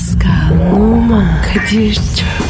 Pascal, Oman, Kadir çok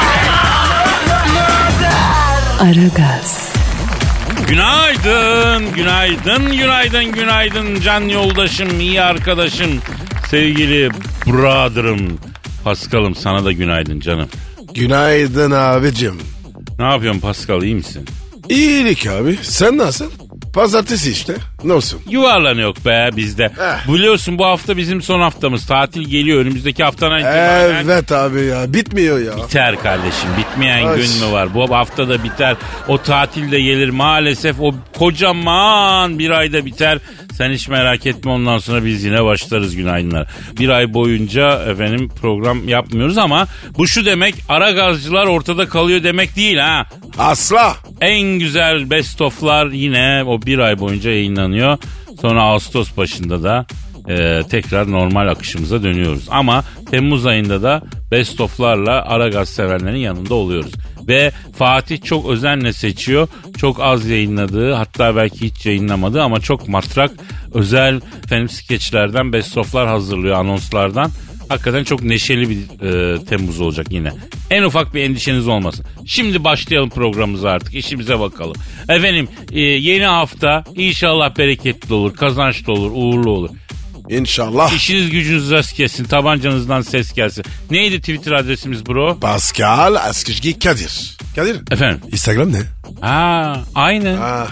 Aragaz, Günaydın, günaydın, günaydın, günaydın can yoldaşım, iyi arkadaşım, sevgili brother'ım. Paskal'ım sana da günaydın canım. Günaydın abicim. Ne yapıyorsun Pascal iyi misin? İyilik abi. Sen nasıl? Pazartesi işte. Ne olsun? Yuvarlanıyor be bizde. Eh. Biliyorsun bu hafta bizim son haftamız. Tatil geliyor önümüzdeki haftadan itibaren. Evet abi ya. Bitmiyor ya. Biter kardeşim bitmeyen Ay. gün mü var? Bu hafta da biter. O tatil de gelir maalesef. O kocaman bir ayda biter. Sen hiç merak etme ondan sonra biz yine başlarız günaydınlar. Bir ay boyunca efendim program yapmıyoruz ama bu şu demek ara gazcılar ortada kalıyor demek değil ha. Asla. En güzel best of'lar yine o bir ay boyunca yayınlanıyor. Sonra Ağustos başında da e, tekrar normal akışımıza dönüyoruz. Ama Temmuz ayında da best of'larla Aragaz sevenlerin yanında oluyoruz. Ve Fatih çok özenle seçiyor. Çok az yayınladığı hatta belki hiç yayınlamadığı ama çok matrak özel film skeçlerden best of'lar hazırlıyor anonslardan. Hakikaten çok neşeli bir e, Temmuz olacak yine. En ufak bir endişeniz olmasın. Şimdi başlayalım programımıza artık. işimize bakalım. Efendim e, yeni hafta inşallah bereketli olur, kazançlı olur, uğurlu olur. İnşallah. İşiniz gücünüz rast gelsin, tabancanızdan ses gelsin. Neydi Twitter adresimiz bro? Pascal Askışgi Kadir. Kadir. Efendim? Instagram ne? Ha, aynı. Ah,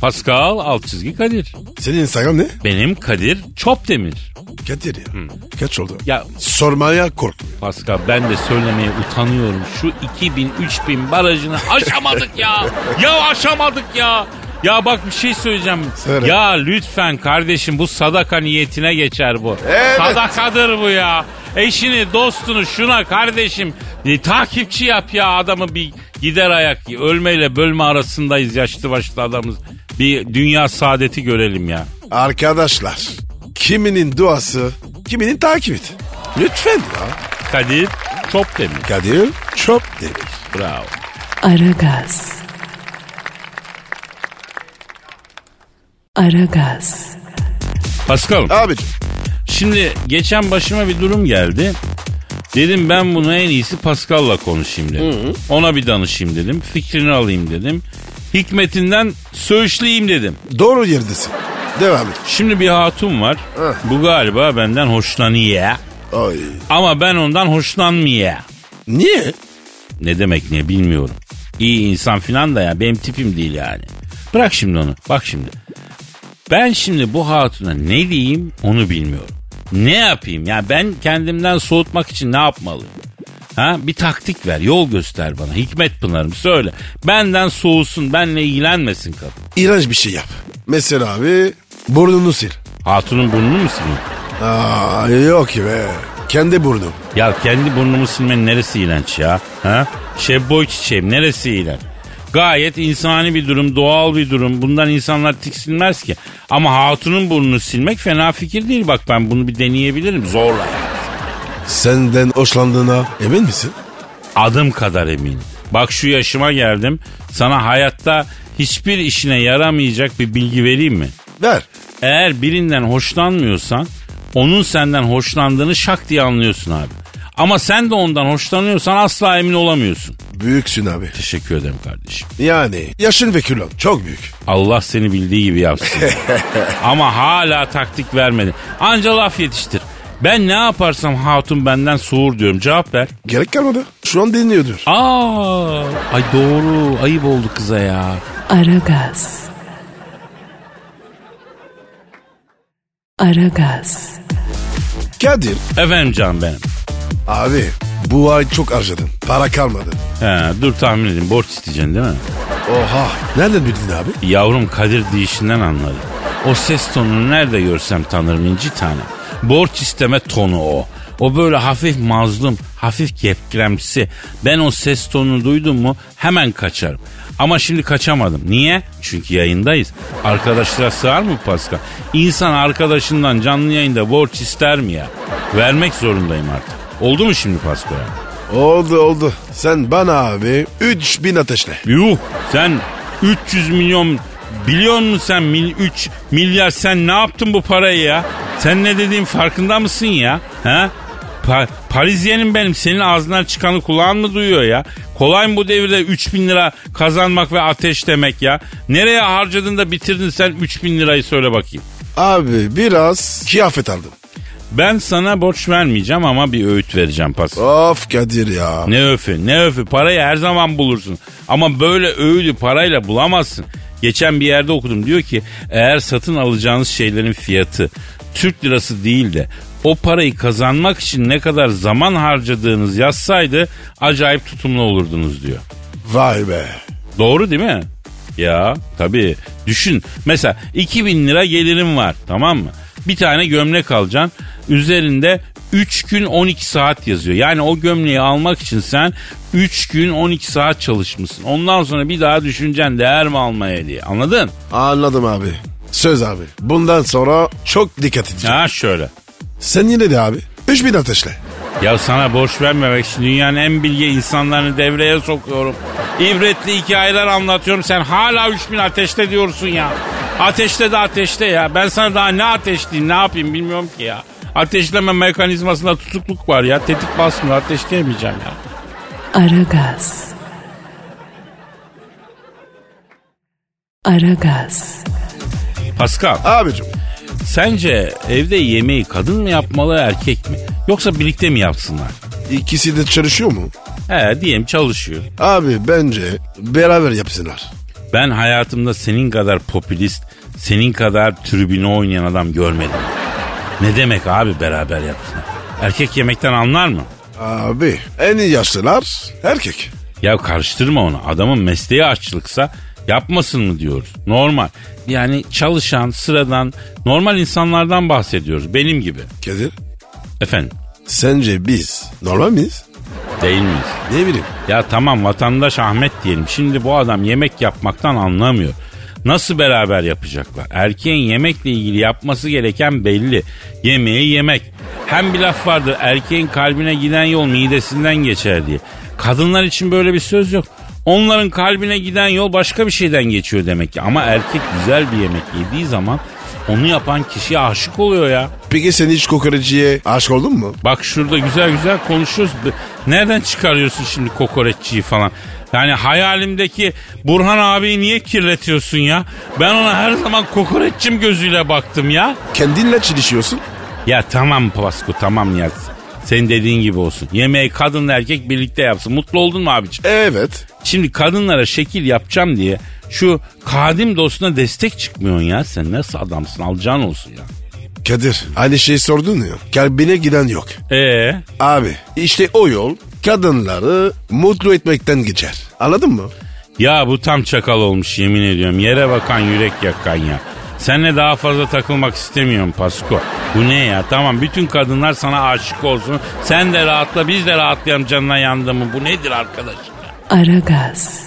Pascal alt çizgi Kadir. senin Instagram ne? Benim Kadir Çopdemir. Kadir ya. Kaç oldu? Ya Sormaya korkmuyor. Pascal ben de söylemeye utanıyorum. Şu 2000-3000 barajını aşamadık ya. ya aşamadık ya. Ya bak bir şey söyleyeceğim. Söyle. Ya lütfen kardeşim bu sadaka niyetine geçer bu. Evet. Sadakadır bu ya. Eşini, dostunu şuna kardeşim e, takipçi yap ya adamı bir gider ayak. Ölmeyle bölme arasındayız yaşlı başlı adamız. Bir dünya saadeti görelim ya. Arkadaşlar. Kiminin duası, kiminin takip et. Lütfen ya. Kadir çok demir. Kadir çok demiş. Bravo. Aragaz. Aragaz, Pascal. Abicim. Şimdi geçen başıma bir durum geldi. Dedim ben bunu en iyisi Pascal'la konuşayım dedim. Ona bir danışayım dedim. Fikrini alayım dedim. Hikmetinden söğüşleyeyim dedim. Doğru yerdesin. Devam et. Şimdi bir hatun var. Heh. Bu galiba benden hoşlanıyor. Ay. Ama ben ondan hoşlanmıyor. Niye? Ne demek niye bilmiyorum. İyi insan filan da ya benim tipim değil yani. Bırak şimdi onu. Bak şimdi. Ben şimdi bu hatuna ne diyeyim onu bilmiyorum. Ne yapayım? Ya ben kendimden soğutmak için ne yapmalıyım? Ha bir taktik ver, yol göster bana. Hikmet Pınar'ım söyle. Benden soğusun, benle ilgilenmesin kadın. İğrenç bir şey yap. Mesela abi burnunu sil. Hatunun burnunu mu sileyim? Aa, yok ki be. Kendi burnum. Ya kendi burnumu silmenin neresi iğrenç ya? Ha? Şebboy çiçeğim neresi iğrenç? Gayet insani bir durum, doğal bir durum. Bundan insanlar tiksinmez ki. Ama hatunun burnunu silmek fena fikir değil. Bak ben bunu bir deneyebilirim zorla. Senden hoşlandığına emin misin? Adım kadar eminim. Bak şu yaşıma geldim. Sana hayatta hiçbir işine yaramayacak bir bilgi vereyim mi? Ver. Eğer birinden hoşlanmıyorsan onun senden hoşlandığını şak diye anlıyorsun abi. Ama sen de ondan hoşlanıyorsan asla emin olamıyorsun. Büyüksün abi. Teşekkür ederim kardeşim. Yani yaşın ve kilon çok büyük. Allah seni bildiği gibi yapsın. Ama hala taktik vermedi. Anca laf yetiştir. Ben ne yaparsam hatun benden soğur diyorum. Cevap ver. Gerek kalmadı. Şu an dinliyordur. Aa, ay doğru. Ayıp oldu kıza ya. Aragaz. Aragaz. Kadir. Efendim can benim. Abi bu ay çok harcadın. Para kalmadı. He, dur tahmin edeyim. Borç isteyeceksin değil mi? Oha. Nereden bildin abi? Yavrum Kadir deyişinden anladım. O ses tonunu nerede görsem tanırım inci tane. Borç isteme tonu o. O böyle hafif mazlum, hafif kepkremsi. Ben o ses tonunu duydum mu hemen kaçarım. Ama şimdi kaçamadım. Niye? Çünkü yayındayız. Arkadaşlar sığar mı Pascal? İnsan arkadaşından canlı yayında borç ister mi ya? Vermek zorundayım artık. Oldu mu şimdi Pascal? Oldu oldu. Sen bana abi 3000 ateşle. Yuh sen 300 milyon biliyor musun sen mil, 3 milyar sen ne yaptın bu parayı ya? Sen ne dediğin farkında mısın ya? Ha? Pa- Parisyenim benim senin ağzından çıkanı kulağın mı duyuyor ya? Kolay mı bu devirde 3000 lira kazanmak ve ateş demek ya? Nereye harcadın da bitirdin sen 3000 lirayı söyle bakayım. Abi biraz kıyafet aldım. Ben sana borç vermeyeceğim ama bir öğüt vereceğim Pascal. Of Kadir ya. Ne öfü ne öfü parayı her zaman bulursun. Ama böyle öğüdü parayla bulamazsın. Geçen bir yerde okudum diyor ki eğer satın alacağınız şeylerin fiyatı Türk lirası değil de o parayı kazanmak için ne kadar zaman harcadığınız yazsaydı acayip tutumlu olurdunuz diyor. Vay be. Doğru değil mi? Ya tabii. Düşün. Mesela 2000 lira gelirim var tamam mı? Bir tane gömlek alacaksın. Üzerinde 3 gün 12 saat yazıyor. Yani o gömleği almak için sen 3 gün 12 saat çalışmışsın. Ondan sonra bir daha düşüneceksin değer mi almaya diye. Anladın? Anladım abi. Söz abi. Bundan sonra çok dikkat edeceğim. Ha şöyle. Sen yine de abi 3000 ateşle. Ya sana borç vermemek için dünyanın en bilge insanlarını devreye sokuyorum. İbretli hikayeler anlatıyorum. Sen hala 3000 ateşte diyorsun ya. Ateşte de ateşte ya. Ben sana daha ne ateşleyeyim ne yapayım bilmiyorum ki ya. Ateşleme mekanizmasında tutukluk var ya. Tetik basmıyor ateşleyemeyeceğim ya. Aragaz. Aragaz. Pascal Abicim sence evde yemeği kadın mı yapmalı erkek mi? Yoksa birlikte mi yapsınlar? ikisi de çalışıyor mu? He diyelim çalışıyor. Abi bence beraber yapsınlar. Ben hayatımda senin kadar popülist, senin kadar tribüne oynayan adam görmedim. Ne demek abi beraber yapsın? Erkek yemekten anlar mı? Abi en iyi yaşlılar erkek. Ya karıştırma onu. Adamın mesleği aşçılıksa yapmasın mı diyoruz. Normal. Yani çalışan, sıradan, normal insanlardan bahsediyoruz. Benim gibi. Kadir Efendim sence biz normal miyiz? değil miyiz? Ne bileyim. Ya tamam vatandaş Ahmet diyelim. Şimdi bu adam yemek yapmaktan anlamıyor. Nasıl beraber yapacaklar? Erkeğin yemekle ilgili yapması gereken belli. Yemeği yemek. Hem bir laf vardır erkeğin kalbine giden yol midesinden geçer diye. Kadınlar için böyle bir söz yok. Onların kalbine giden yol başka bir şeyden geçiyor demek ki. Ama erkek güzel bir yemek yediği zaman onu yapan kişiye aşık oluyor ya. Peki sen hiç kokoreççiye aşık oldun mu? Bak şurada güzel güzel konuşuyoruz. Nereden çıkarıyorsun şimdi kokoreççiyi falan? Yani hayalimdeki Burhan abiyi niye kirletiyorsun ya? Ben ona her zaman kokoreççim gözüyle baktım ya. Kendinle çelişiyorsun. Ya tamam Pasko tamam ya. Senin dediğin gibi olsun. Yemeği kadınla erkek birlikte yapsın. Mutlu oldun mu abiciğim? Evet. Şimdi kadınlara şekil yapacağım diye şu kadim dostuna destek çıkmıyorsun ya. Sen nasıl adamsın alacağın olsun ya. Kadir aynı şeyi sordun ya. Kalbine giden yok. Ee, Abi işte o yol kadınları mutlu etmekten geçer. Anladın mı? ya bu tam çakal olmuş yemin ediyorum. Yere bakan yürek yakan ya. Seninle daha fazla takılmak istemiyorum Pasko. Bu ne ya? Tamam bütün kadınlar sana aşık olsun. Sen de rahatla biz de rahatlayalım canına yandı mı? Bu nedir arkadaş? Aragaz.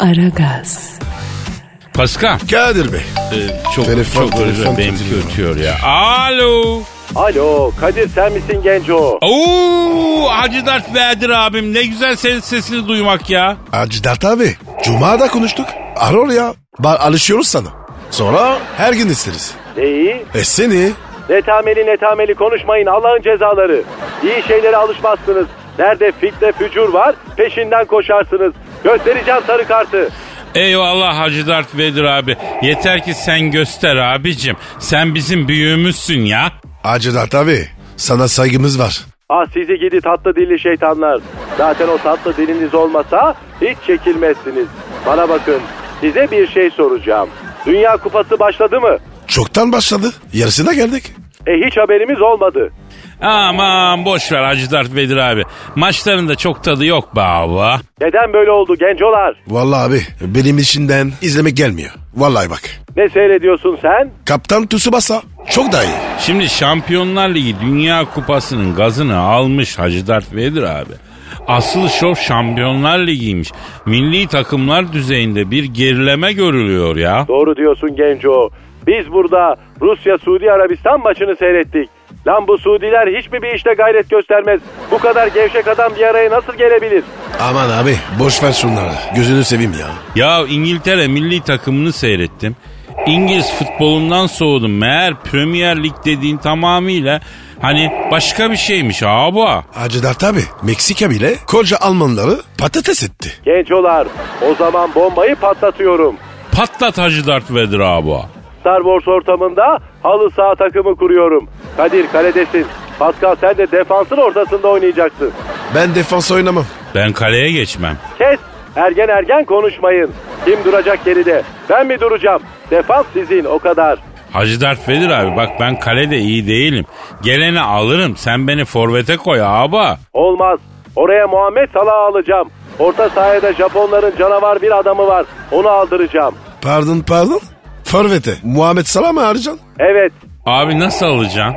Aragaz. Pascal. Kadir Bey. e, çok Telefon, çok telefon benim titriyor. ötüyor ya. Alo. Alo Kadir sen misin genco? Oo Hacı Dert Bedir abim ne güzel senin sesini duymak ya. Hacı Dert abi. Cuma'da konuştuk. Aror ya. Ba- alışıyoruz sana. Sonra her gün isteriz. İyi. E seni Netameli netameli konuşmayın Allah'ın cezaları. İyi şeylere alışmazsınız. Nerede fitne fücur var peşinden koşarsınız. Göstereceğim sarı kartı. Eyvallah Hacı Dert Vedir abi. Yeter ki sen göster abicim. Sen bizim büyüğümüzsün ya. Hacı Dert abi. Sana saygımız var. Ah sizi gidi tatlı dilli şeytanlar. Zaten o tatlı diliniz olmasa hiç çekilmezsiniz. Bana bakın size bir şey soracağım. Dünya kupası başladı mı? Çoktan başladı. Yarısına geldik. E hiç haberimiz olmadı. Aman boş ver Hacı Dert Vedir abi. Maçların da çok tadı yok be abi. Neden böyle oldu gencolar? Vallahi abi benim içinden izlemek gelmiyor. Vallahi bak. Ne seyrediyorsun sen? Kaptan Tsubasa çok daha iyi. Şimdi Şampiyonlar Ligi Dünya Kupası'nın gazını almış Hacı Dert Vedir abi. Asıl şov Şampiyonlar Ligi'ymiş. Milli takımlar düzeyinde bir gerileme görülüyor ya. Doğru diyorsun Genco. Biz burada Rusya Suudi Arabistan maçını seyrettik. Lan bu Suudiler hiç mi bir işte gayret göstermez? Bu kadar gevşek adam bir araya nasıl gelebilir? Aman abi boş ver şunları. Gözünü seveyim ya. Ya İngiltere milli takımını seyrettim. İngiliz futbolundan soğudum. Meğer Premier Lig dediğin tamamıyla hani başka bir şeymiş abi. Hacı Dert abi Meksika bile koca Almanları patates etti. Gencolar o zaman bombayı patlatıyorum. Patlat Hacı Dert Vedir abi. Star Wars ortamında halı saha takımı kuruyorum. Kadir kaledesin. Pascal sen de defansın ortasında oynayacaksın. Ben defans oynamam. Ben kaleye geçmem. Kes. Ergen ergen konuşmayın. Kim duracak geride? Ben mi duracağım? Defans sizin o kadar. Hacı Dert Vedir abi bak ben kalede iyi değilim. Geleni alırım sen beni forvete koy abi. Olmaz. Oraya Muhammed Salah'ı alacağım. Orta sahada Japonların canavar bir adamı var. Onu aldıracağım. Pardon pardon. Forvet'e Muhammed Salah mı arayacaksın? Evet. Abi nasıl alacaksın?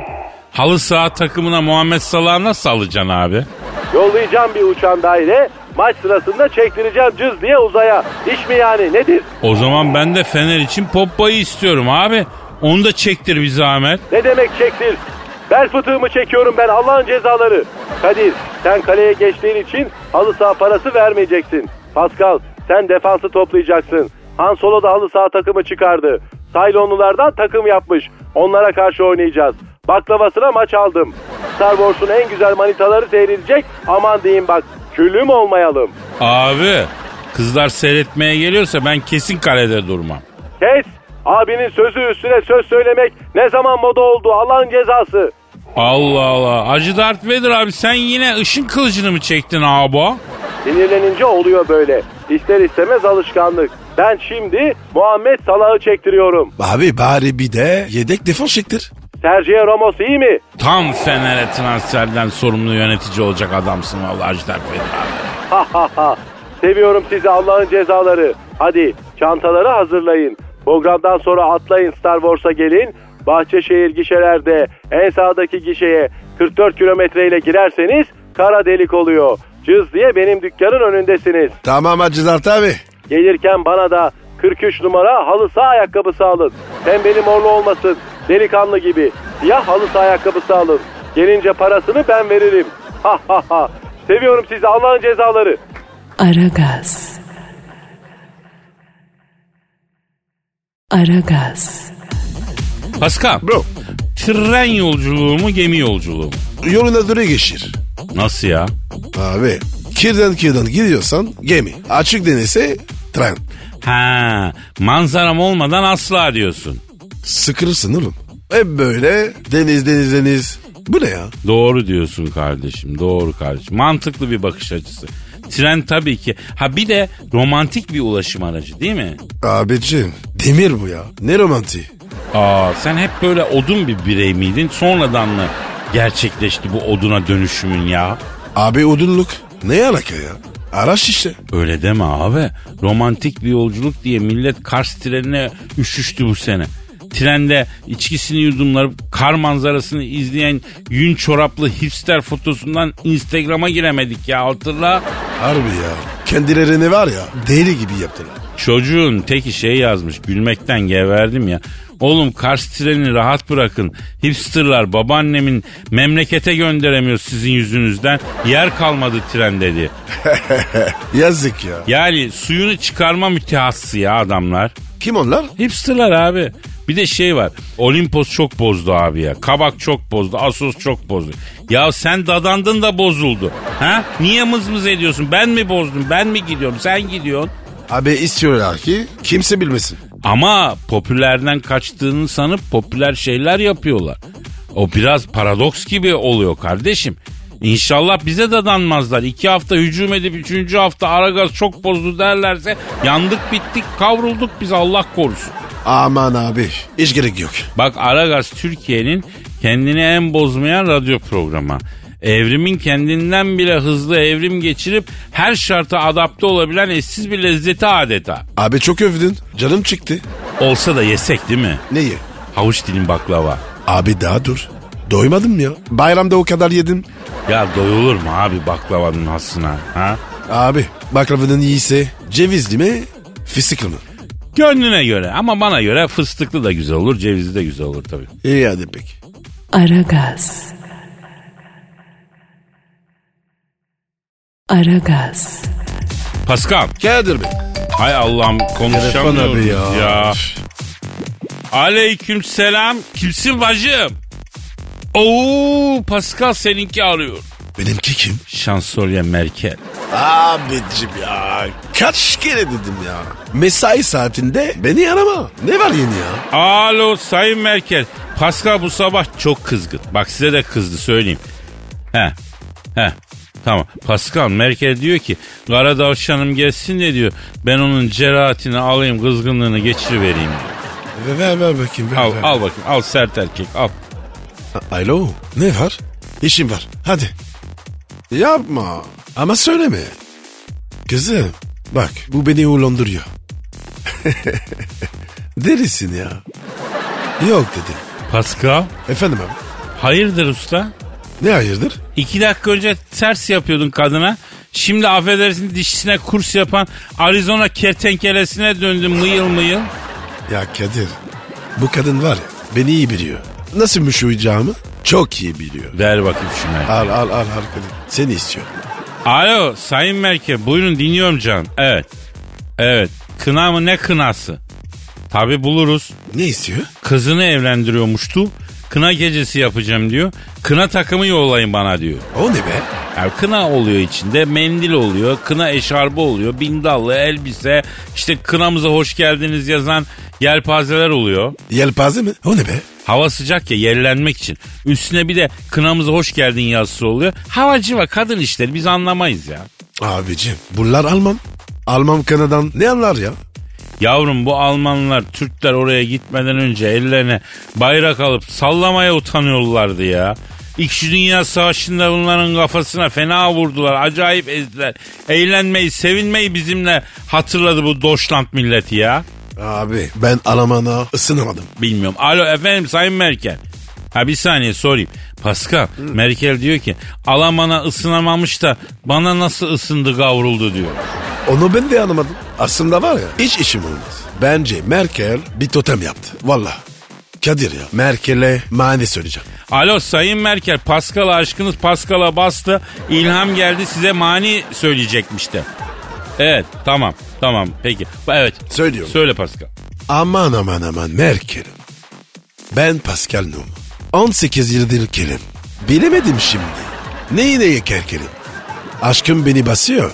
Halı saha takımına Muhammed Salah'ı nasıl alacaksın abi? Yollayacağım bir uçan daire. Maç sırasında çektireceğim cız diye uzaya. İş mi yani nedir? O zaman ben de Fener için Poppa'yı istiyorum abi. Onu da çektir bir zahmet. Ne demek çektir? Bel fıtığımı çekiyorum ben Allah'ın cezaları. Kadir sen kaleye geçtiğin için halı saha parası vermeyeceksin. Pascal sen defansı toplayacaksın. Han Solo da halı saha takımı çıkardı. Saylonlulardan takım yapmış. Onlara karşı oynayacağız. Baklavasına maç aldım. Star Wars'un en güzel manitaları seyredecek. Aman diyeyim bak küllüm olmayalım. Abi kızlar seyretmeye geliyorsa ben kesin kalede durmam. Kes. Abinin sözü üstüne söz söylemek ne zaman moda oldu Allah'ın cezası. Allah Allah. Hacı Dert Vedir abi sen yine ışın kılıcını mı çektin abi? Sinirlenince oluyor böyle. İster istemez alışkanlık. Ben şimdi Muhammed Salah'ı çektiriyorum. Abi bari bir de yedek defans çektir. Sergio Ramos iyi mi? Tam Fener'e transferden sorumlu yönetici olacak adamsın vallahi Hacı Dert Vedir abi. Seviyorum sizi Allah'ın cezaları. Hadi çantaları hazırlayın. Programdan sonra atlayın Star Wars'a gelin. Bahçeşehir gişelerde en sağdaki gişeye 44 kilometre ile girerseniz kara delik oluyor. Cız diye benim dükkanın önündesiniz. Tamam Hacı Dert abi. Gelirken bana da 43 numara halı saha ayakkabısı alın. Pembeli morlu olmasın. Delikanlı gibi. Siyah halı saha ayakkabısı alın. Gelince parasını ben veririm. Ha ha ha. Seviyorum sizi Allah'ın cezaları. Aragaz. Aragaz. Pascal. Bro Tren yolculuğu mu gemi yolculuğu mu? yoluna göre geçir. Nasıl ya? Abi kirden kirden gidiyorsan gemi. Açık denizse tren. Ha, manzaram olmadan asla diyorsun. Sıkılırsın oğlum. Hep böyle deniz deniz deniz. Bu ne ya? Doğru diyorsun kardeşim, doğru kardeşim. Mantıklı bir bakış açısı. Tren tabii ki. Ha bir de romantik bir ulaşım aracı değil mi? Abicim demir bu ya. Ne romantiği. Aa sen hep böyle odun bir birey miydin? Sonradan mı gerçekleşti bu oduna dönüşümün ya? Abi odunluk. Ne alaka ya? Araç işte. Öyle deme abi. Romantik bir yolculuk diye millet Kars trenine üşüştü bu sene. Trende içkisini yudumlayıp kar manzarasını izleyen yün çoraplı hipster fotosundan Instagram'a giremedik ya hatırla. Harbi ya. Kendilerini var ya deli gibi yaptılar. Çocuğun teki şey yazmış gülmekten geverdim ya. Oğlum Kars treni rahat bırakın. Hipsterlar babaannemin memlekete gönderemiyor sizin yüzünüzden. Yer kalmadı tren dedi. Yazık ya. Yani suyunu çıkarma mütehassısı ya adamlar. Kim onlar? Hipsterlar abi. Bir de şey var. Olimpos çok bozdu abi ya. Kabak çok bozdu. Asos çok bozdu. Ya sen dadandın da bozuldu. Ha? Niye mızmız ediyorsun? Ben mi bozdum? Ben mi gidiyorum? Sen gidiyorsun. Abi istiyorlar ki kimse bilmesin. Ama popülerden kaçtığını sanıp popüler şeyler yapıyorlar. O biraz paradoks gibi oluyor kardeşim. İnşallah bize dadanmazlar. İki hafta hücum edip üçüncü hafta Aragaz çok bozdu derlerse yandık bittik kavrulduk biz Allah korusun. Aman abi hiç gerek yok. Bak Aragaz Türkiye'nin kendini en bozmayan radyo programı. Evrimin kendinden bile hızlı evrim geçirip her şarta adapte olabilen eşsiz bir lezzeti adeta. Abi çok övdün. Canım çıktı. Olsa da yesek değil mi? Neyi? Havuç dilim baklava. Abi daha dur. Doymadım ya. Bayramda o kadar yedim. Ya doyulur mu abi baklavanın hasına? Ha? Abi baklavanın iyisi cevizli mi fıstıklı mı? Gönlüne göre ama bana göre fıstıklı da güzel olur, cevizli de güzel olur tabii. İyi hadi peki. Aragaz. Aragaz. Pascal. Kadir Bey. Hay Allah'ım konuşamıyoruz Telefon abi ya. ya. Aleyküm selam. Kimsin bacım? Oo Pascal seninki arıyor. Benimki kim? Şansölye Merkel. Abicim ya. Kaç kere dedim ya. Mesai saatinde beni arama. Ne var yeni ya? Alo Sayın Merkel. Pascal bu sabah çok kızgın. Bak size de kızdı söyleyeyim. He. He. Tamam. Pascal Merkel diyor ki Kara Davşanım gelsin de diyor. Ben onun cerahatini alayım kızgınlığını geçirivereyim diyor. Ver ver, ver bakayım. Ver, Al, ver. al bakayım. Al sert erkek al. Alo ne var? İşim var hadi. Yapma ama söyleme. Kızım bak bu beni uylandırıyor. Delisin ya. Yok dedi. Pascal. Efendim abi Hayırdır usta? Ne hayırdır? İki dakika önce ters yapıyordun kadına. Şimdi affedersin dişisine kurs yapan Arizona kertenkelesine döndün mıyıl mıyıl. Ya Kadir bu kadın var ya beni iyi biliyor. Nasıl müşuyacağımı çok iyi biliyor. Ver bakayım şuna. Al al al al Kadir. Seni istiyor. Alo Sayın Merkel buyurun dinliyorum canım. Evet. Evet. Kına mı ne kınası? Tabi buluruz. Ne istiyor? Kızını evlendiriyormuştu. Kına gecesi yapacağım diyor. Kına takımı yollayın bana diyor. O ne be? Yani kına oluyor içinde, mendil oluyor, kına eşarbı oluyor, bindallı, elbise, işte kınamıza hoş geldiniz yazan yelpazeler oluyor. Yelpaze mi? O ne be? Hava sıcak ya yerlenmek için. Üstüne bir de kınamıza hoş geldin yazısı oluyor. Havacı ve kadın işleri biz anlamayız ya. Abicim bunlar Alman. Alman Kanada'dan ne anlar ya? Yavrum bu Almanlar Türkler oraya gitmeden önce ellerine bayrak alıp sallamaya utanıyorlardı ya. İkinci Dünya Savaşı'nda bunların kafasına fena vurdular. Acayip ezdiler. Eğlenmeyi, sevinmeyi bizimle hatırladı bu Deutschland milleti ya. Abi ben Alman'a ısınamadım. Bilmiyorum. Alo efendim Sayın Merkel. Ha bir saniye sorayım. Pascal, Merkel diyor ki Alman'a ısınamamış da bana nasıl ısındı kavruldu diyor. Onu ben de anlamadım. Aslında var ya hiç işim olmaz. Bence Merkel bir totem yaptı. Valla. Kadir ya Merkel'e mani söyleyeceğim. Alo Sayın Merkel Pascal aşkınız Pascal'a bastı. İlham geldi size mani söyleyecekmiş de. Evet tamam tamam peki. Evet. Söylüyorum. Söyle Pascal. Aman aman aman Merkel. Ben Pascal Num. 18 yıldır kelim. Bilemedim şimdi. Neyi neye kerkelim? Aşkım beni basıyor.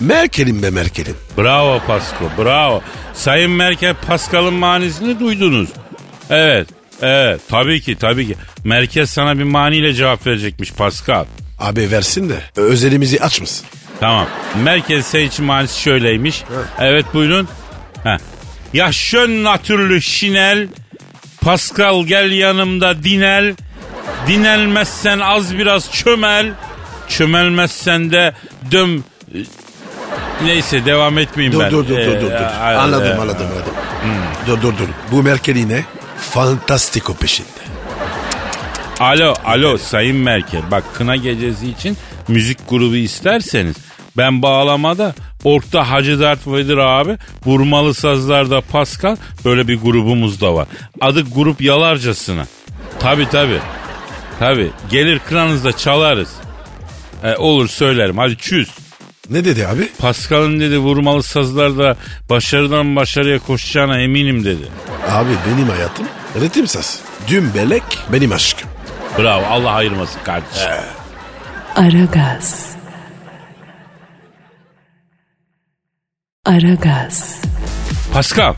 Merkel'im be Merkel'im. Bravo Pascal bravo. Sayın Merkel Pascal'ın manisini duydunuz. Evet evet tabii ki tabii ki. Merkel sana bir maniyle cevap verecekmiş Pascal. Abi versin de özelimizi açmasın. Tamam. Merkel senin için manisi şöyleymiş. Evet buyurun. Heh. Ya schön natürlü şinel. Pascal gel yanımda dinel. Dinelmezsen az biraz çömel. Çömelmezsen de döm. Neyse devam etmeyeyim Dur ben. dur dur Ee, dur dur. dur. anladım e, anladım anladım. Dur dur dur. Bu Merkel yine fantastiko peşinde. Alo alo Sayın Merkel bak kına gecesi için müzik grubu isterseniz ben bağlamada Ork'ta Hacı Dert Vedir abi vurmalı sazlarda Pascal böyle bir grubumuz da var. Adı grup yalarcasına. Tabi tabi. Tabi gelir kınanızda çalarız. E, olur söylerim hadi çüz. Ne dedi abi? Pascal'ın dedi vurmalı sazlarda başarıdan başarıya koşacağına eminim dedi. Abi benim hayatım ritim saz. Dümbelek benim aşkım. Bravo Allah ayırmasın kardeşim. Aragaz. Aragaz. Pascal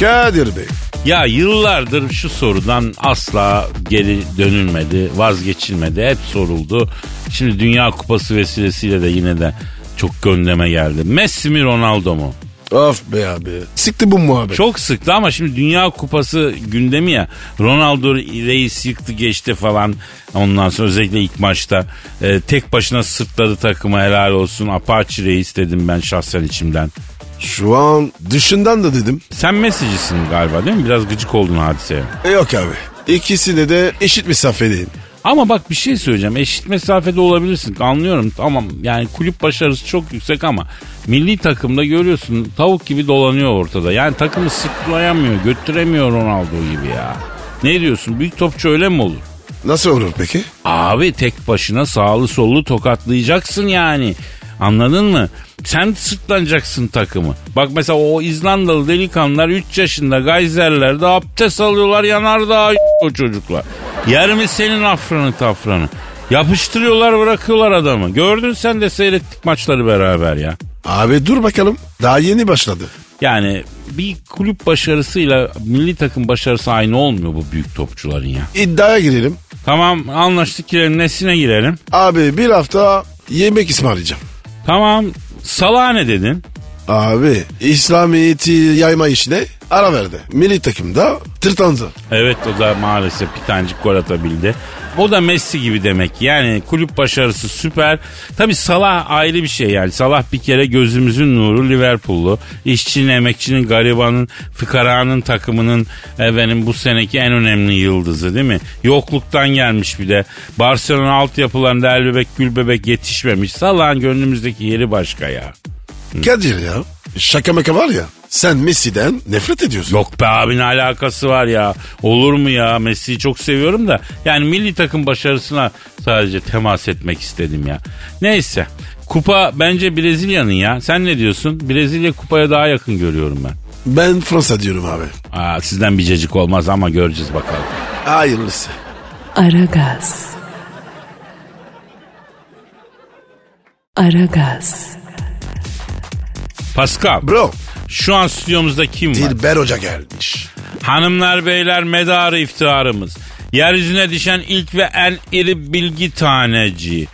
Kadir Bey. Ya yıllardır şu sorudan asla geri dönülmedi, vazgeçilmedi. Hep soruldu. Şimdi Dünya Kupası vesilesiyle de yine de çok gündeme geldi. Messi mi Ronaldo mu? Of be abi. Sikti bu muhabbet. Çok sıktı ama şimdi Dünya Kupası gündemi ya. Ronaldo reis yıktı geçti falan. Ondan sonra özellikle ilk maçta e, tek başına sırtladı takımı helal olsun. Apache reis dedim ben şahsen içimden. Şu an dışından da dedim. Sen Messi'cisin galiba değil mi? Biraz gıcık oldun hadiseye. E yok abi. İkisinde de eşit mesafedeyim. Ama bak bir şey söyleyeceğim. Eşit mesafede olabilirsin. Anlıyorum. Tamam yani kulüp başarısı çok yüksek ama milli takımda görüyorsun tavuk gibi dolanıyor ortada. Yani takımı sıklayamıyor, götüremiyor Ronaldo gibi ya. Ne diyorsun? Büyük topçu öyle mi olur? Nasıl olur peki? Abi tek başına sağlı sollu tokatlayacaksın yani. Anladın mı? Sen sırtlanacaksın takımı. Bak mesela o İzlandalı delikanlılar 3 yaşında gayzerlerde abdest alıyorlar yanardağ o çocuklar. Yer mi senin afranı tafranı? Yapıştırıyorlar bırakıyorlar adamı. Gördün sen de seyrettik maçları beraber ya. Abi dur bakalım. Daha yeni başladı. Yani bir kulüp başarısıyla milli takım başarısı aynı olmuyor bu büyük topçuların ya. İddiaya girelim. Tamam anlaştık girelim nesine girelim? Abi bir hafta yemek ısmarlayacağım. Tamam Salah ne dedin? Abi İslamiyet'i yayma işine ara verdi. Milli takımda tırtandı. Evet o da maalesef bir tanecik gol atabildi. O da Messi gibi demek. Yani kulüp başarısı süper. Tabi Salah ayrı bir şey yani. Salah bir kere gözümüzün nuru Liverpool'lu. İşçinin, emekçinin, garibanın, fıkaranın takımının efendim bu seneki en önemli yıldızı değil mi? Yokluktan gelmiş bir de. Barcelona altyapılarında el bebek gül bebek yetişmemiş. Salah'ın gönlümüzdeki yeri başka ya. Kadir ya şaka maka var ya sen Messi'den nefret ediyorsun. Yok be abi ne alakası var ya. Olur mu ya Messi'yi çok seviyorum da. Yani milli takım başarısına sadece temas etmek istedim ya. Neyse kupa bence Brezilya'nın ya. Sen ne diyorsun? Brezilya kupaya daha yakın görüyorum ben. Ben Fransa diyorum abi. Aa, sizden bir cacık olmaz ama göreceğiz bakalım. Hayırlısı. Aragaz. Aragaz. Pascal Bro şu an stüdyomuzda kim var? Dilber Hoca gelmiş. Hanımlar beyler medarı iftiharımız. Yeryüzüne düşen ilk ve en iri bilgi taneci.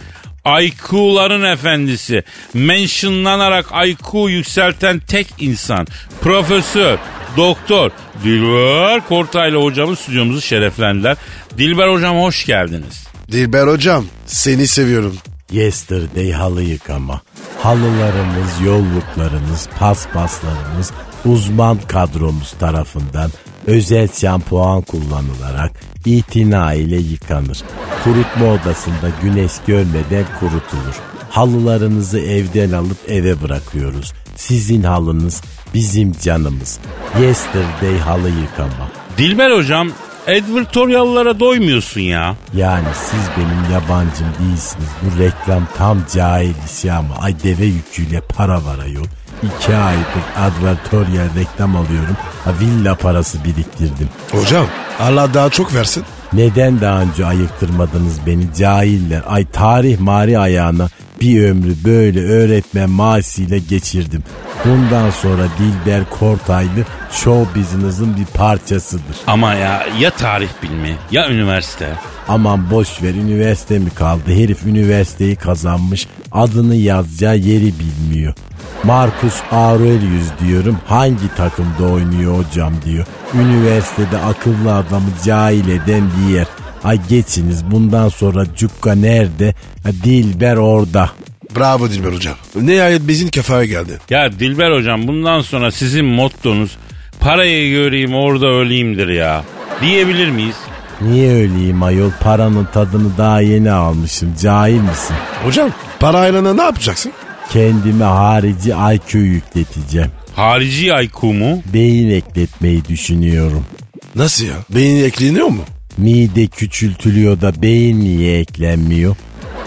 IQ'ların efendisi. Mentionlanarak IQ yükselten tek insan. Profesör, doktor Dilber Kortaylı hocamız stüdyomuzu şereflendiler. Dilber hocam hoş geldiniz. Dilber Hocam seni seviyorum. Yesterday halı yıkama. Halılarınız, yolluklarınız, paspaslarınız uzman kadromuz tarafından özel şampuan kullanılarak itina ile yıkanır. Kurutma odasında güneş görmeden kurutulur. Halılarınızı evden alıp eve bırakıyoruz. Sizin halınız bizim canımız. Yesterday halı yıkama. Dilber hocam advertoriallara doymuyorsun ya. Yani siz benim yabancım değilsiniz. Bu reklam tam cahil işi ama ay deve yüküyle para var ayol. İki aydır advertorial reklam alıyorum. Ha, villa parası biriktirdim. Hocam Allah daha çok versin. Neden daha önce ayıktırmadınız beni cahiller? Ay tarih mari ayağına bir ömrü böyle öğretmen maaşıyla geçirdim. Bundan sonra Dilber Kortaylı show business'ın bir parçasıdır. Ama ya ya tarih bilimi ya üniversite. Aman boş ver üniversite mi kaldı? Herif üniversiteyi kazanmış. Adını yazacağı yeri bilmiyor. Marcus Aurelius diyorum. Hangi takımda oynuyor hocam diyor. Üniversitede akıllı adamı cahil eden bir yer. Ay geçiniz bundan sonra Cukka nerede? Ha, Dilber orada. Bravo Dilber Hocam. Nihayet bizim kafaya geldi. Ya Dilber hocam bundan sonra sizin mottonuz parayı göreyim orada öleyimdir ya. Diyebilir miyiz? Niye öleyim ayol? Paranın tadını daha yeni almışım. Cahil misin? Hocam parayla ne yapacaksın? Kendime harici IQ yükleteceğim. Harici IQ mu? Beyin ekletmeyi düşünüyorum. Nasıl ya? Beyin ekleniyor mu? Mide küçültülüyor da beyin niye eklenmiyor?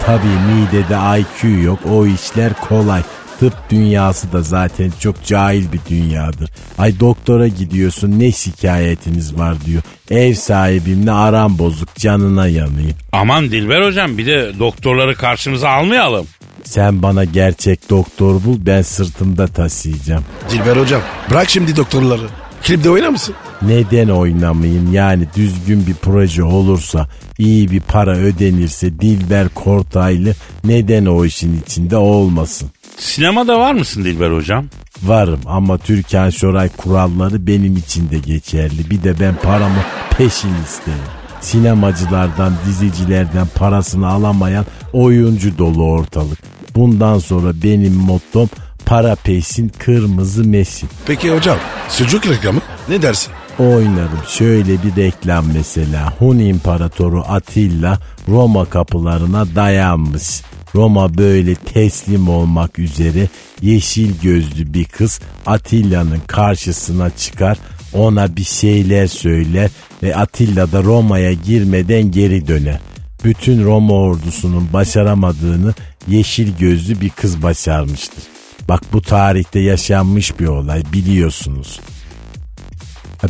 Tabii midede IQ yok o işler kolay. Tıp dünyası da zaten çok cahil bir dünyadır. Ay doktora gidiyorsun ne şikayetiniz var diyor. Ev sahibimle aram bozuk canına yanayım. Aman Dilber hocam bir de doktorları karşımıza almayalım. Sen bana gerçek doktor bul ben sırtımda taşıyacağım. Dilber Hocam bırak şimdi doktorları. Klipte oynar mısın? Neden oynamayayım yani düzgün bir proje olursa iyi bir para ödenirse Dilber Kortaylı neden o işin içinde olmasın? Sinemada var mısın Dilber hocam? Varım ama Türkan Şoray kuralları benim için de geçerli. Bir de ben paramı peşin isterim. Sinemacılardan, dizicilerden parasını alamayan oyuncu dolu ortalık. Bundan sonra benim mottom para peşin kırmızı mesin. Peki hocam sucuk reklamı ne dersin? Oynarım şöyle bir reklam mesela. Hun İmparatoru Atilla Roma kapılarına dayanmış. Roma böyle teslim olmak üzere yeşil gözlü bir kız Atilla'nın karşısına çıkar ona bir şeyler söyler ve Atilla da Roma'ya girmeden geri döner. Bütün Roma ordusunun başaramadığını yeşil gözlü bir kız başarmıştır. Bak bu tarihte yaşanmış bir olay biliyorsunuz.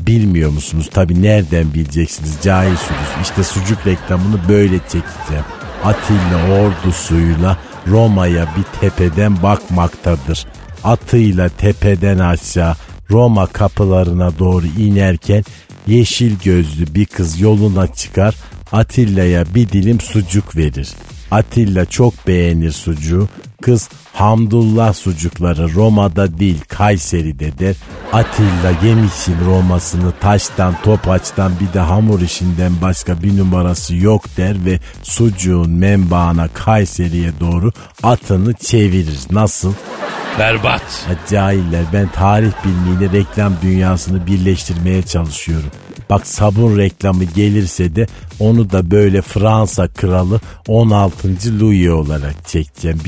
Bilmiyor musunuz? Tabi nereden bileceksiniz cahilsiniz. İşte sucuk reklamını böyle çekeceğim. Atilla ordusuyla Roma'ya bir tepeden bakmaktadır. Atıyla tepeden aşağı Roma kapılarına doğru inerken yeşil gözlü bir kız yoluna çıkar Atilla'ya bir dilim sucuk verir. Atilla çok beğenir sucuğu. Kız Hamdullah sucukları Roma'da değil Kayseri'de der. Atilla yemişim Roma'sını taştan topaçtan bir de hamur işinden başka bir numarası yok der ve sucuğun menbaına Kayseri'ye doğru atını çevirir. Nasıl? Berbat. Cahiller ben tarih bilimiyle reklam dünyasını birleştirmeye çalışıyorum. Bak sabun reklamı gelirse de onu da böyle Fransa kralı 16. Louis olarak çekeceğim.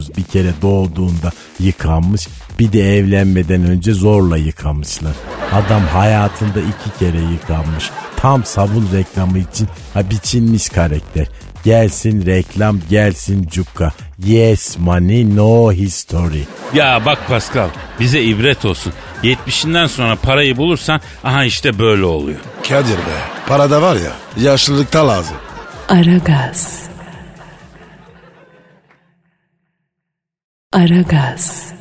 Biliyorsunuz bir kere doğduğunda yıkanmış bir de evlenmeden önce zorla yıkamışlar. Adam hayatında iki kere yıkanmış. Tam sabun reklamı için ha, biçilmiş karakter. Gelsin reklam gelsin cukka. Yes money no history. Ya bak Pascal bize ibret olsun. 70'inden sonra parayı bulursan aha işte böyle oluyor. Kadir be para da var ya yaşlılıkta lazım. Aragaz. Aragaz.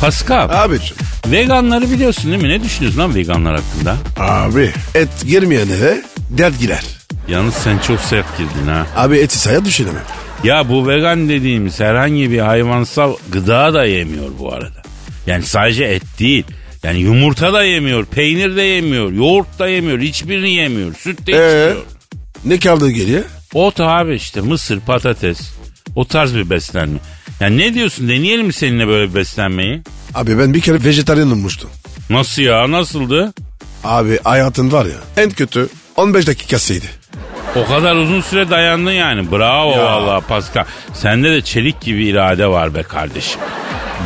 Pascal Abicim veganları biliyorsun değil mi? Ne düşünüyorsun lan veganlar hakkında? abi et girmeyen eve dert girer. Yalnız sen çok sert girdin ha. Abi eti saya düşünemem. Ya bu vegan dediğimiz herhangi bir hayvansal gıda da yemiyor bu arada. Yani sadece et değil. Yani yumurta da yemiyor, peynir de yemiyor, yoğurt da yemiyor, hiçbirini yemiyor, süt de Ee, içmiyor. ne kaldı geriye? Ot abi işte mısır, patates. O tarz bir beslenme. Yani ne diyorsun deneyelim mi seninle böyle beslenmeyi? Abi ben bir kere vejetaryen olmuştum. Nasıl ya nasıldı? Abi hayatın var ya en kötü 15 dakikasıydı. O kadar uzun süre dayandın yani. Bravo Ya. vallahi Pascal. Sende de çelik gibi irade var be kardeşim.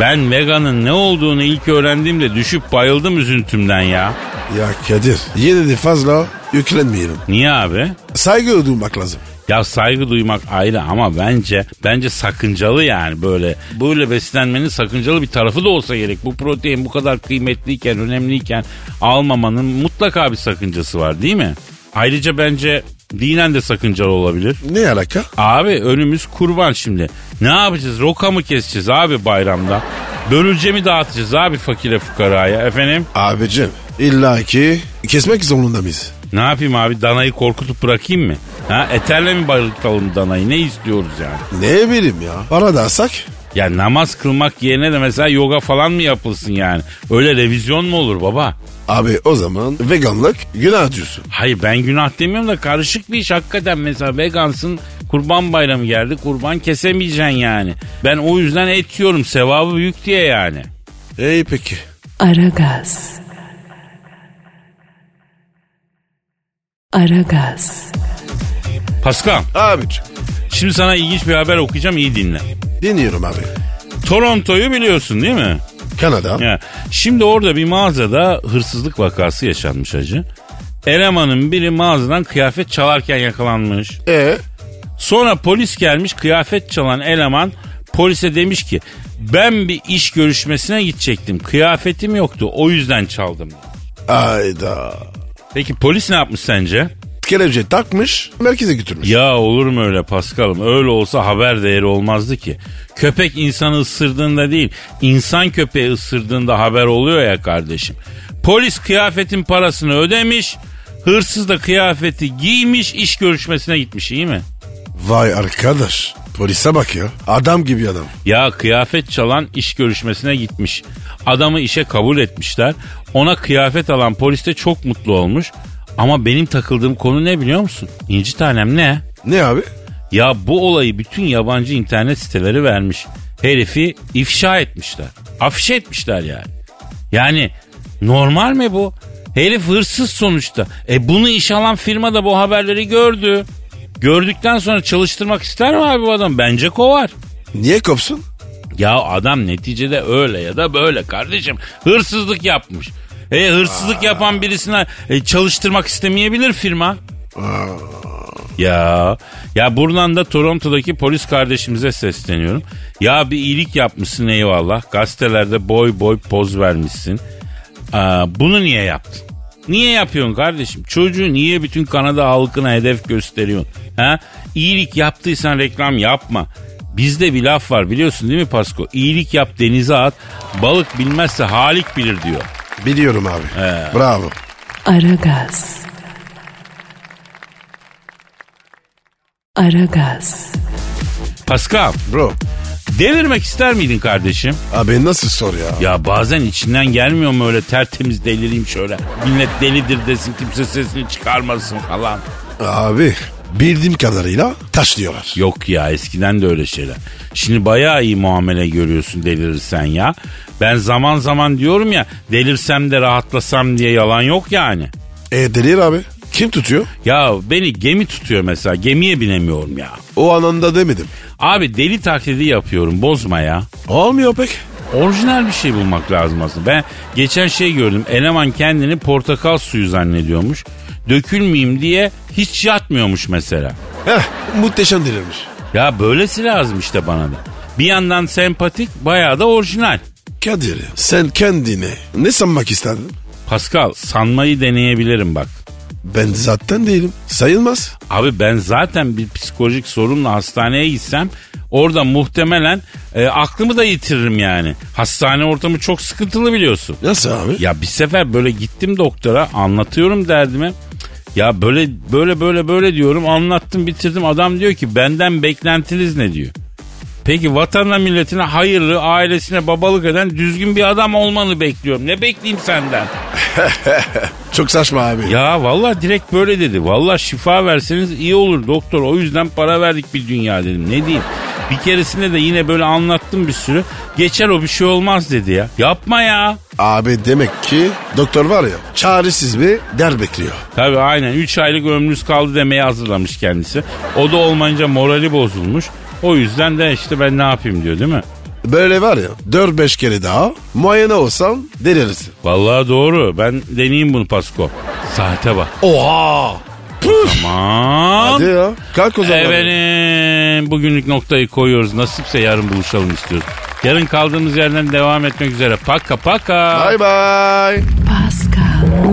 Ben veganın ne olduğunu ilk öğrendiğimde düşüp bayıldım üzüntümden ya. Ya Kadir yine de fazla yüklenmeyelim. Niye abi? Saygı duymak lazım. Ya saygı duymak ayrı ama bence bence sakıncalı yani böyle böyle beslenmenin sakıncalı bir tarafı da olsa gerek. Bu protein bu kadar kıymetliyken, önemliyken almamanın mutlaka bir sakıncası var değil mi? Ayrıca bence dinen de sakıncalı olabilir. Ne alaka? Abi önümüz kurban şimdi. Ne yapacağız? Roka mı keseceğiz abi bayramda? Börülce mi dağıtacağız abi fakire fukaraya efendim? Abicim illa ki kesmek zorunda mıyız? Ne yapayım abi danayı korkutup bırakayım mı? Ha eterle mi bayıltalım danayı ne istiyoruz yani? Ne bileyim ya. Para da alsak? Ya namaz kılmak yerine de mesela yoga falan mı yapılsın yani? Öyle revizyon mu olur baba? Abi o zaman veganlık günah diyorsun. Hayır ben günah demiyorum da karışık bir iş hakikaten mesela vegansın kurban bayramı geldi kurban kesemeyeceksin yani. Ben o yüzden et yiyorum sevabı büyük diye yani. İyi peki. Aragaz. Aragaz. Pascal Abicim şimdi sana ilginç bir haber okuyacağım iyi dinle. dinliyorum abi. Toronto'yu biliyorsun değil mi? Kanada. Ya, şimdi orada bir mağazada hırsızlık vakası yaşanmış hacı. Elemanın biri mağazadan kıyafet çalarken yakalanmış. E Sonra polis gelmiş kıyafet çalan eleman polise demiş ki ben bir iş görüşmesine gidecektim. Kıyafetim yoktu o yüzden çaldım. ayda. Peki polis ne yapmış sence? Kelepçe takmış merkeze götürmüş. Ya olur mu öyle Paskal'ım? Öyle olsa haber değeri olmazdı ki. Köpek insanı ısırdığında değil, insan köpeği ısırdığında haber oluyor ya kardeşim. Polis kıyafetin parasını ödemiş, hırsız da kıyafeti giymiş, iş görüşmesine gitmiş iyi mi? Vay arkadaş. Polise bak ya. Adam gibi adam. Ya kıyafet çalan iş görüşmesine gitmiş. Adamı işe kabul etmişler. Ona kıyafet alan polis de çok mutlu olmuş. Ama benim takıldığım konu ne biliyor musun? İnci tanem ne? Ne abi? Ya bu olayı bütün yabancı internet siteleri vermiş. herifi ifşa etmişler. Afişe etmişler yani. Yani normal mi bu? Herif hırsız sonuçta. E bunu iş alan firma da bu haberleri gördü. Gördükten sonra çalıştırmak ister mi abi bu adam? Bence kovar. Niye kopsun? Ya adam neticede öyle ya da böyle kardeşim. Hırsızlık yapmış. E hırsızlık yapan birisine e, çalıştırmak istemeyebilir firma. Ya ya buradan da Toronto'daki polis kardeşimize sesleniyorum. Ya bir iyilik yapmışsın eyvallah. Gazetelerde boy boy poz vermişsin. Aa, bunu niye yaptın? Niye yapıyorsun kardeşim? Çocuğu niye bütün Kanada halkına hedef gösteriyorsun? Ha? İyilik yaptıysan reklam yapma. Bizde bir laf var biliyorsun değil mi Pasko? İyilik yap denize at. Balık bilmezse halik bilir diyor. Biliyorum abi. Bravo. Aragaz. Aragaz. Pascal, Bro. delirmek ister miydin kardeşim? Abi nasıl sor ya? Ya bazen içinden gelmiyor mu öyle tertemiz delireyim şöyle. Millet delidir desin kimse sesini çıkarmasın falan. Abi bildiğim kadarıyla taşlıyorlar. Yok ya eskiden de öyle şeyler. Şimdi bayağı iyi muamele görüyorsun delirirsen ya. Ben zaman zaman diyorum ya delirsem de rahatlasam diye yalan yok yani. E delir abi. Kim tutuyor? Ya beni gemi tutuyor mesela gemiye binemiyorum ya. O anında demedim. Abi deli taklidi yapıyorum bozma ya. Olmuyor pek. Orijinal bir şey bulmak lazım aslında. Ben geçen şey gördüm. Eleman kendini portakal suyu zannediyormuş. Dökülmeyeyim diye hiç yatmıyormuş mesela. Heh muhteşem delirmiş. Ya böylesi lazım işte bana da. Bir yandan sempatik bayağı da orijinal. Kadir sen kendini ne sanmak isterdin? Pascal sanmayı deneyebilirim bak. Ben zaten değilim. Sayılmaz. Abi ben zaten bir psikolojik sorunla hastaneye gitsem orada muhtemelen e, aklımı da yitiririm yani. Hastane ortamı çok sıkıntılı biliyorsun. Nasıl abi? Ya bir sefer böyle gittim doktora anlatıyorum derdimi. Ya böyle böyle böyle böyle diyorum anlattım bitirdim adam diyor ki benden beklentiniz ne diyor. Peki vatanla milletine hayırlı ailesine babalık eden düzgün bir adam olmanı bekliyorum. Ne bekleyeyim senden? Çok saçma abi. Ya vallahi direkt böyle dedi. Vallahi şifa verseniz iyi olur doktor. O yüzden para verdik bir dünya dedim. Ne diyeyim? Bir keresinde de yine böyle anlattım bir sürü. Geçer o bir şey olmaz dedi ya. Yapma ya. Abi demek ki doktor var ya çaresiz bir der bekliyor. Tabii aynen 3 aylık ömrünüz kaldı demeye hazırlamış kendisi. O da olmayınca morali bozulmuş. O yüzden de işte ben ne yapayım diyor değil mi? Böyle var ya 4-5 kere daha muayene olsam delirsin. Vallahi doğru. Ben deneyeyim bunu Pasko. Saate bak. Oha! Aman. Hadi ya kalk o zaman. Efendim bugünlük noktayı koyuyoruz. Nasipse yarın buluşalım istiyoruz. Yarın kaldığımız yerden devam etmek üzere. Paka paka. Bye bye. Pascal,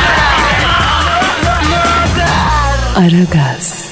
Aragaz.